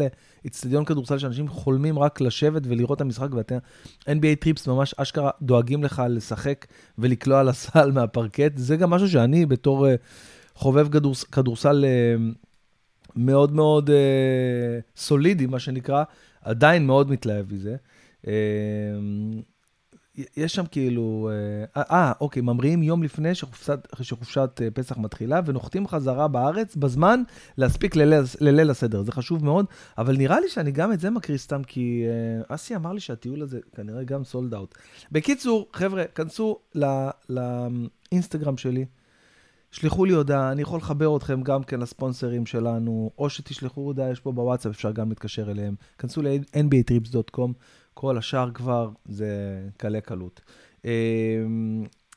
[SPEAKER 1] לאצטדיון כדורסל שאנשים חולמים רק לשבת ולראות את המשחק, ואתה, NBA Trips ממש אשכרה דואגים לך לשחק ולקלוע לסל מהפרקט, זה גם משהו שאני בתור חובב כדורס, כדורסל מאוד מאוד סולידי, מה שנקרא, עדיין מאוד מתלהב מזה. אמ, יש שם כאילו, אה, אה, אוקיי, ממריאים יום לפני שחופשת, שחופשת אה, פסח מתחילה, ונוחתים חזרה בארץ בזמן להספיק לליל הסדר. זה חשוב מאוד, אבל נראה לי שאני גם את זה מקריא סתם, כי אה, אסי אמר לי שהטיול הזה כנראה גם סולד אאוט. בקיצור, חבר'ה, כנסו לאינסטגרם שלי, שלחו לי הודעה, אני יכול לחבר אתכם גם כן לספונסרים שלנו, או שתשלחו הודעה, יש פה בוואטסאפ, אפשר גם להתקשר אליהם. כנסו ל-nbatrips.com. כל השאר כבר זה קלה קלות. אמ,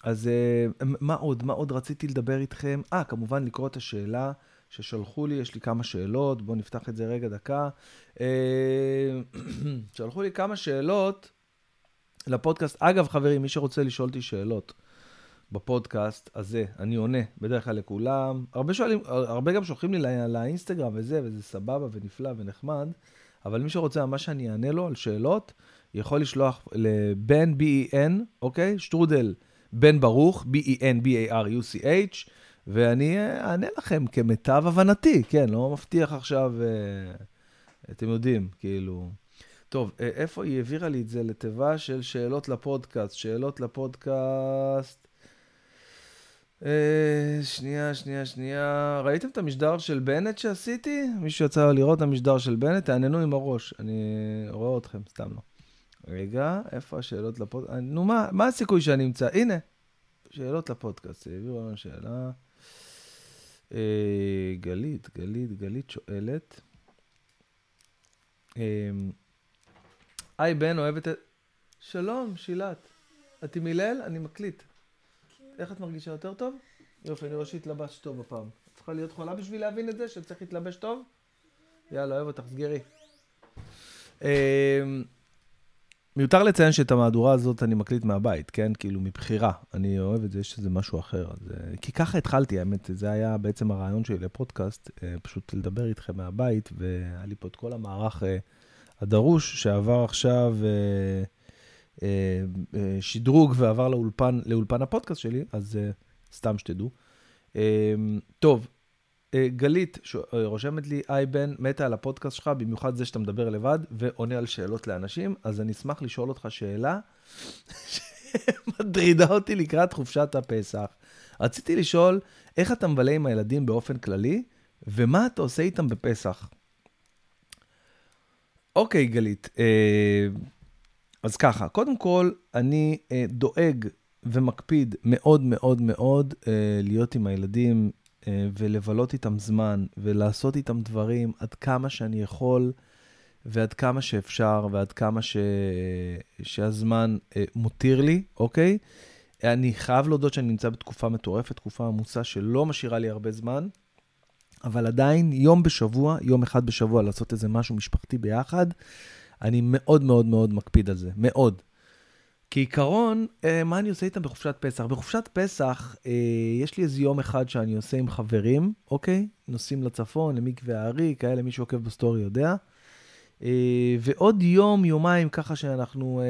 [SPEAKER 1] אז אה, מה עוד? מה עוד רציתי לדבר איתכם? אה, כמובן לקרוא את השאלה ששלחו לי, יש לי כמה שאלות, בואו נפתח את זה רגע דקה. אמ, (clears throat) שלחו לי כמה שאלות לפודקאסט. אגב, חברים, מי שרוצה לשאול אותי שאלות בפודקאסט הזה, אני עונה בדרך כלל לכולם. הרבה שואלים, הרבה גם שולחים לי לאינסטגרם וזה, וזה סבבה ונפלא ונחמד. אבל מי שרוצה ממש שאני אענה לו על שאלות, יכול לשלוח לבן, B-E-N, אוקיי? שטרודל בן ברוך, B-E-N, B-A-R-U-C-H, ואני אענה לכם כמיטב הבנתי, כן, לא מבטיח עכשיו, אה, אתם יודעים, כאילו... טוב, אה, איפה היא העבירה לי את זה? לתיבה של שאלות לפודקאסט. שאלות לפודקאסט. אה, שנייה, שנייה, שנייה. ראיתם את המשדר של בנט שעשיתי? מישהו יצא לראות את המשדר של בנט? תעננו עם הראש. אני רואה אתכם, סתם לא. רגע, איפה השאלות לפודקאסט? נו, מה, מה הסיכוי שאני אמצא? הנה, שאלות לפודקאסט. העבירו לנו שאלה. אה, גלית, גלית, גלית שואלת. אה, היי, בן, אוהבת את... שלום, שילת. את עם הלל? אני מקליט. איך את מרגישה יותר טוב? יופי, אני רואה שהתלבשת טוב הפעם. את צריכה להיות חולה בשביל להבין את זה, שצריך להתלבש טוב? יאללה, אוהב אותך, סגרי. אמ, מיותר לציין שאת המהדורה הזאת אני מקליט מהבית, כן? כאילו, מבחירה. אני אוהב את זה, יש איזה משהו אחר. אז, אה, כי ככה התחלתי, האמת. זה היה בעצם הרעיון שלי לפודקאסט, אה, פשוט לדבר איתכם מהבית, והיה לי פה את כל המערך אה, הדרוש, שעבר עכשיו... אה, אה, שדרוג ועבר לאולפן, לאולפן הפודקאסט שלי, אז אה, סתם שתדעו. טוב, גלית רושמת לי, היי בן, מתה על הפודקאסט שלך, במיוחד זה שאתה מדבר לבד ועונה על שאלות לאנשים, אז אני אשמח לשאול אותך שאלה שמטרידה אותי לקראת חופשת הפסח. רציתי לשאול, איך אתה מבלה עם הילדים באופן כללי, ומה אתה עושה איתם בפסח? אוקיי, גלית, אז ככה, קודם כל, אני אה, דואג ומקפיד מאוד מאוד מאוד אה, להיות עם הילדים אה, ולבלות איתם זמן ולעשות איתם דברים עד כמה שאני יכול ועד כמה שאפשר ועד כמה ש... שהזמן אה, מותיר לי, אוקיי? אני חייב להודות שאני נמצא בתקופה מטורפת, תקופה עמוסה שלא משאירה לי הרבה זמן, אבל עדיין יום בשבוע, יום אחד בשבוע לעשות איזה משהו משפחתי ביחד. אני מאוד מאוד מאוד מקפיד על זה, מאוד. כעיקרון, אה, מה אני עושה איתם בחופשת פסח? בחופשת פסח, אה, יש לי איזה יום אחד שאני עושה עם חברים, אוקיי? נוסעים לצפון, למקווה הארי, כאלה, מי שעוקב בסטורי יודע. אה, ועוד יום, יומיים, ככה שאנחנו...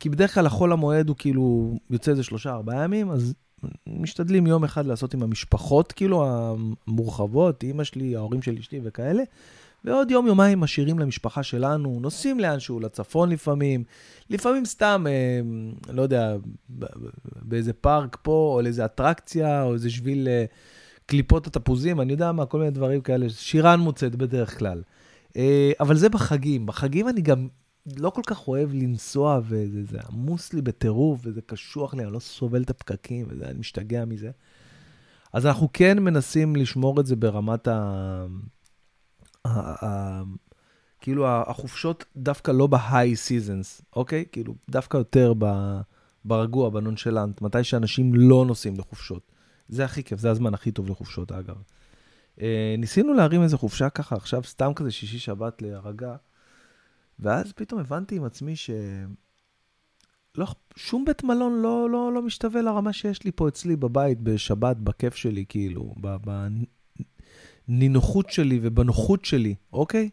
[SPEAKER 1] כי בדרך כלל החול המועד הוא כאילו יוצא איזה שלושה, ארבעה ימים, אז משתדלים יום אחד לעשות עם המשפחות, כאילו, המורחבות, אימא שלי, ההורים של אשתי וכאלה. ועוד יום, יומיים משאירים למשפחה שלנו, נוסעים לאנשהו, לצפון לפעמים, לפעמים סתם, אה, לא יודע, באיזה פארק פה, או לאיזה אטרקציה, או איזה שביל אה, קליפות התפוזים, אני יודע מה, כל מיני דברים כאלה, שירן מוצאת בדרך כלל. אה, אבל זה בחגים. בחגים אני גם לא כל כך אוהב לנסוע, וזה עמוס לי בטירוף, וזה קשוח לי, אני לא סובל את הפקקים, ואני משתגע מזה. אז אנחנו כן מנסים לשמור את זה ברמת ה... כאילו החופשות דווקא לא בהיי סיזנס, אוקיי? כאילו דווקא יותר ברגוע, בנונשלנט, מתי שאנשים לא נוסעים לחופשות. זה הכי כיף, זה הזמן הכי טוב לחופשות, אגב. אה, ניסינו להרים איזה חופשה ככה עכשיו, סתם כזה שישי-שבת להירגע, ואז פתאום הבנתי עם עצמי ש... לא, שום בית מלון לא, לא, לא משתווה לרמה שיש לי פה אצלי בבית, בשבת, בכיף שלי, כאילו, בנינוחות שלי ובנוחות שלי, אוקיי?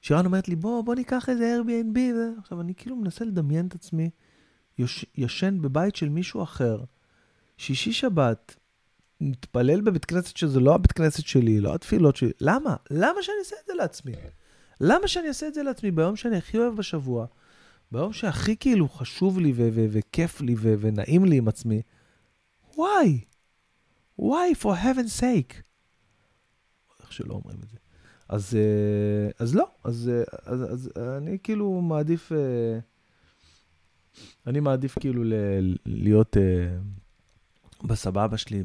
[SPEAKER 1] שירן אומרת לי, בוא, בוא ניקח איזה Airbnb. עכשיו, אני כאילו מנסה לדמיין את עצמי יוש, ישן בבית של מישהו אחר, שישי שבת, מתפלל בבית כנסת שזה לא הבית כנסת שלי, לא התפילות שלי. למה? למה שאני אעשה את זה לעצמי? למה שאני אעשה את זה לעצמי ביום שאני הכי אוהב בשבוע, ביום שהכי כאילו חשוב לי וכיף לי ונעים לי עם עצמי? וואי? וואי, for heaven's sake. שלא אומרים את זה. אז, אה, אז לא, אז, אה, אז, אז אני כאילו מעדיף, אה, אני מעדיף כאילו להיות בסבבה שלי,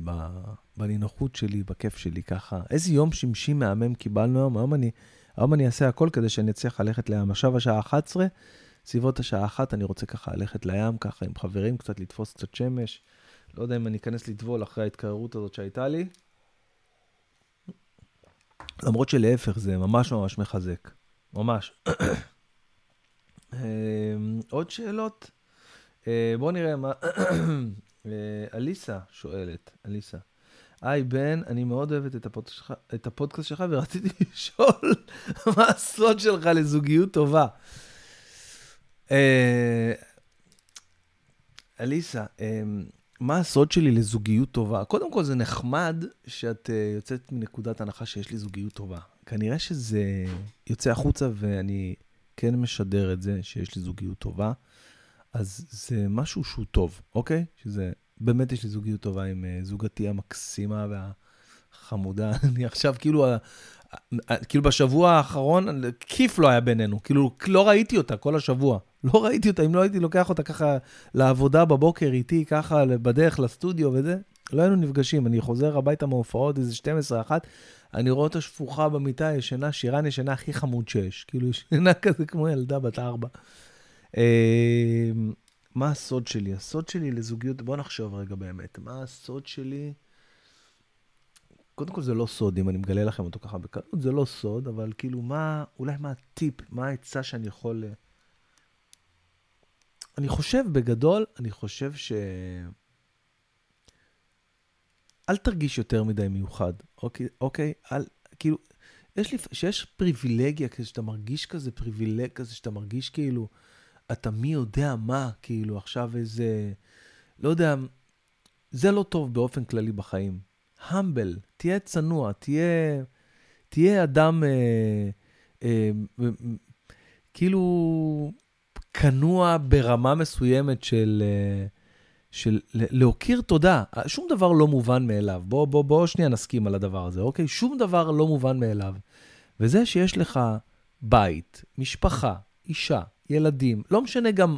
[SPEAKER 1] בנינוחות שלי, בכיף שלי, ככה. איזה יום שמשי מהמם קיבלנו היום, היום אני, היום אני אעשה הכל כדי שאני אצליח ללכת לים. עכשיו השעה 11, סביבות השעה 1 אני רוצה ככה ללכת לים, ככה עם חברים, קצת לתפוס קצת שמש. לא יודע אם אני אכנס לטבול אחרי ההתקררות הזאת שהייתה לי. למרות שלהפך, זה ממש ממש מחזק. ממש. אמ, עוד שאלות? אה, בואו נראה מה... אה, אליסה שואלת, אליסה. היי בן, אני מאוד אוהבת את, הפודקאסט שלך ורציתי (laughs) לשאול מה הסוד שלך לזוגיות טובה. אה, אליסה, מה הסוד שלי לזוגיות טובה? קודם כל, זה נחמד שאת uh, יוצאת מנקודת הנחה שיש לי זוגיות טובה. כנראה שזה יוצא החוצה ואני כן משדר את זה, שיש לי זוגיות טובה. אז זה משהו שהוא טוב, אוקיי? שזה, באמת יש לי זוגיות טובה עם uh, זוגתי המקסימה והחמודה. (laughs) אני עכשיו, כאילו, כאילו בשבוע האחרון, כיף לא היה בינינו. כאילו, לא ראיתי אותה כל השבוע. לא ראיתי אותה, אם לא הייתי לוקח אותה ככה לעבודה בבוקר איתי, ככה בדרך לסטודיו וזה, לא היינו נפגשים. אני חוזר הביתה מהופעות, איזה 12-1, אני רואה אותה שפוכה במיטה, ישנה, שירן ישנה הכי חמוד שיש. כאילו, ישנה (laughs) כזה כמו ילדה בת ארבע. אה, מה הסוד שלי? הסוד שלי לזוגיות, בוא נחשוב רגע באמת. מה הסוד שלי? קודם כל זה לא סוד, אם אני מגלה לכם אותו ככה בקלות, זה לא סוד, אבל כאילו מה, אולי מה הטיפ, מה העצה שאני יכול... אני חושב, בגדול, אני חושב ש... אל תרגיש יותר מדי מיוחד, אוקיי? אוקיי? אל, כאילו, יש לי, שיש פריבילגיה כזה, שאתה מרגיש כזה פריבילג כזה, שאתה מרגיש כאילו, אתה מי יודע מה, כאילו, עכשיו איזה, לא יודע, זה לא טוב באופן כללי בחיים. המבל, תהיה צנוע, תהיה, תהיה אדם, אה, אה, כאילו, כנוע ברמה מסוימת של, אה, של להכיר תודה. שום דבר לא מובן מאליו. בוא, בוא, בוא שנייה נסכים על הדבר הזה, אוקיי? שום דבר לא מובן מאליו. וזה שיש לך בית, משפחה, אישה, ילדים, לא משנה גם,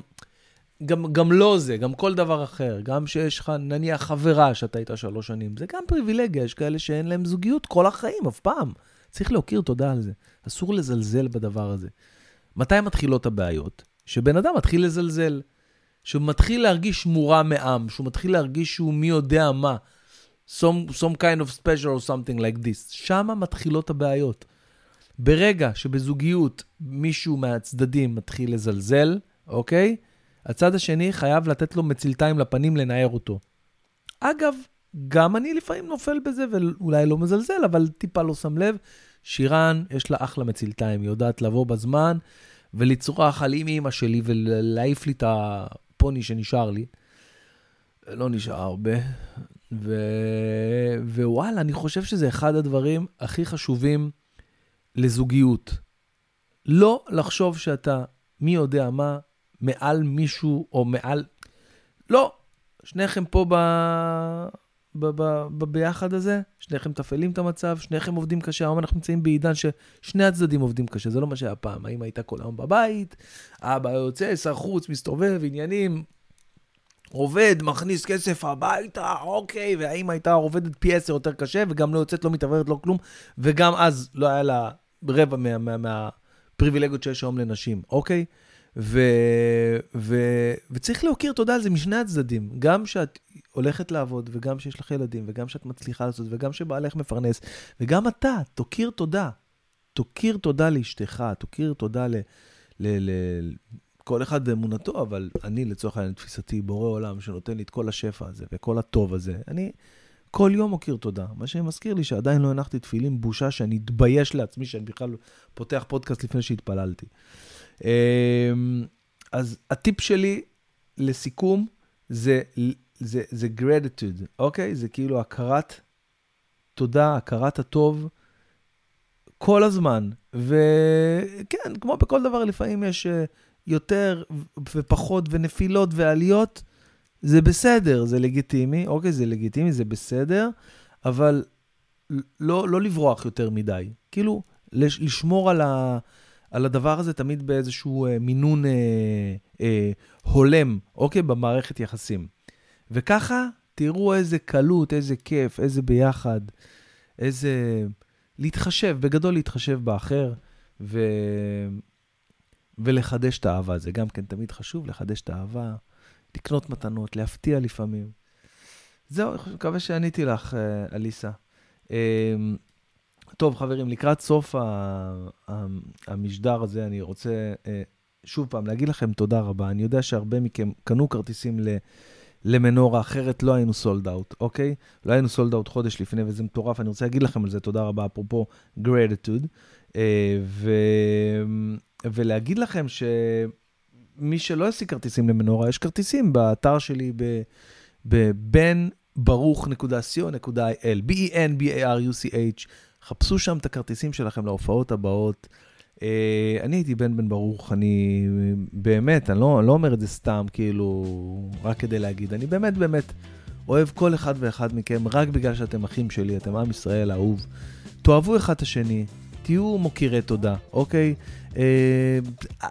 [SPEAKER 1] גם, גם לא זה, גם כל דבר אחר, גם שיש לך נניח חברה שאתה איתה שלוש שנים, זה גם פריבילגיה, יש כאלה שאין להם זוגיות כל החיים, אף פעם. צריך להכיר תודה על זה. אסור לזלזל בדבר הזה. מתי מתחילות הבעיות? שבן אדם מתחיל לזלזל, שהוא מתחיל להרגיש מורם מעם, שהוא מתחיל להרגיש שהוא מי יודע מה, some, some kind of special or something like this. שם מתחילות הבעיות. ברגע שבזוגיות מישהו מהצדדים מתחיל לזלזל, אוקיי? הצד השני חייב לתת לו מצלתיים לפנים לנער אותו. אגב, גם אני לפעמים נופל בזה, ואולי לא מזלזל, אבל טיפה לא שם לב. שירן, יש לה אחלה מצלתיים, היא יודעת לבוא בזמן ולצרוח על אימא שלי ולהעיף לי את הפוני שנשאר לי. לא נשאר הרבה. ו... ווואלה, אני חושב שזה אחד הדברים הכי חשובים לזוגיות. לא לחשוב שאתה, מי יודע מה, מעל מישהו או מעל... לא, שניכם פה ב... ב... ב... ב... ביחד הזה, שניכם מתפעלים את המצב, שניכם עובדים קשה. היום אנחנו נמצאים בעידן ששני הצדדים עובדים קשה, זה לא מה שהיה פעם. האמא הייתה כל היום בבית, אבא יוצא, שר חוץ, מסתובב, עניינים, עובד, מכניס כסף הביתה, אוקיי, והאמא הייתה עובדת פי עשר יותר קשה, וגם לא יוצאת, לא מתעוורת, לא כלום, וגם אז לא היה לה רבע מהפריבילגיות מה, מה, שיש היום לנשים, אוקיי? ו, ו, וצריך להכיר תודה על זה משני הצדדים. גם שאת הולכת לעבוד, וגם שיש לך ילדים, וגם שאת מצליחה לעשות, וגם שבעלך מפרנס, וגם אתה, תוקיר תודה. תוקיר תודה לאשתך, תוקיר תודה ל... ל, ל כל אחד באמונתו, אבל אני לצורך העניין, תפיסתי, בורא עולם שנותן לי את כל השפע הזה וכל הטוב הזה, אני כל יום מוקיר תודה. מה שמזכיר לי שעדיין לא הנחתי תפילין, בושה שאני אתבייש לעצמי שאני בכלל פותח פודקאסט לפני שהתפללתי. אמ, אז הטיפ שלי לסיכום זה, זה, זה gratitude, אוקיי? זה כאילו הכרת תודה, הכרת הטוב כל הזמן. וכן, כמו בכל דבר, לפעמים יש אה, יותר ופחות ונפילות ועליות, זה בסדר, זה לגיטימי, אוקיי, זה לגיטימי, זה בסדר, אבל לא, לא לברוח יותר מדי. כאילו, לשמור על, ה, על הדבר הזה תמיד באיזשהו אה, מינון אה, אה, הולם, אוקיי, במערכת יחסים. וככה, תראו איזה קלות, איזה כיף, איזה ביחד, איזה... להתחשב, בגדול להתחשב באחר, ו... ולחדש את האהבה. זה גם כן תמיד חשוב, לחדש את האהבה, לקנות מתנות, להפתיע לפעמים. זהו, אני מקווה שעניתי לך, אה, אליסה. טוב, חברים, לקראת סוף המשדר הזה, אני רוצה אה, שוב פעם להגיד לכם תודה רבה. אני יודע שהרבה מכם קנו כרטיסים למנורה, אחרת לא היינו סולד אאוט, אוקיי? לא היינו סולד אאוט חודש לפני, וזה מטורף. אני רוצה להגיד לכם על זה תודה רבה, אפרופו gratitude. אה, ו... ולהגיד לכם שמי שלא ישיג כרטיסים למנורה, יש כרטיסים באתר שלי בבן ברוך.co.il, B-E-N-B-A-R-U-C-H. חפשו שם את הכרטיסים שלכם להופעות הבאות. Uh, אני הייתי בן בן ברוך, אני באמת, אני לא, אני לא אומר את זה סתם, כאילו, רק כדי להגיד, אני באמת באמת אוהב כל אחד ואחד מכם, רק בגלל שאתם אחים שלי, אתם עם ישראל האהוב. תאהבו אחד את השני, תהיו מוקירי תודה, אוקיי? אה,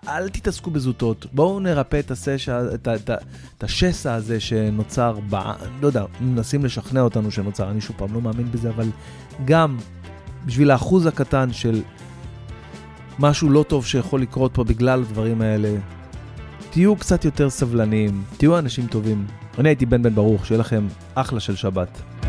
[SPEAKER 1] אל תתעסקו בזוטות, בואו נרפא את, הסשע, את, את, את השסע הזה שנוצר, ב, לא יודע, מנסים לשכנע אותנו שנוצר, אני שוב פעם לא מאמין בזה, אבל גם בשביל האחוז הקטן של משהו לא טוב שיכול לקרות פה בגלל הדברים האלה, תהיו קצת יותר סבלניים, תהיו אנשים טובים. אני הייתי בן בן ברוך, שיהיה לכם אחלה של שבת.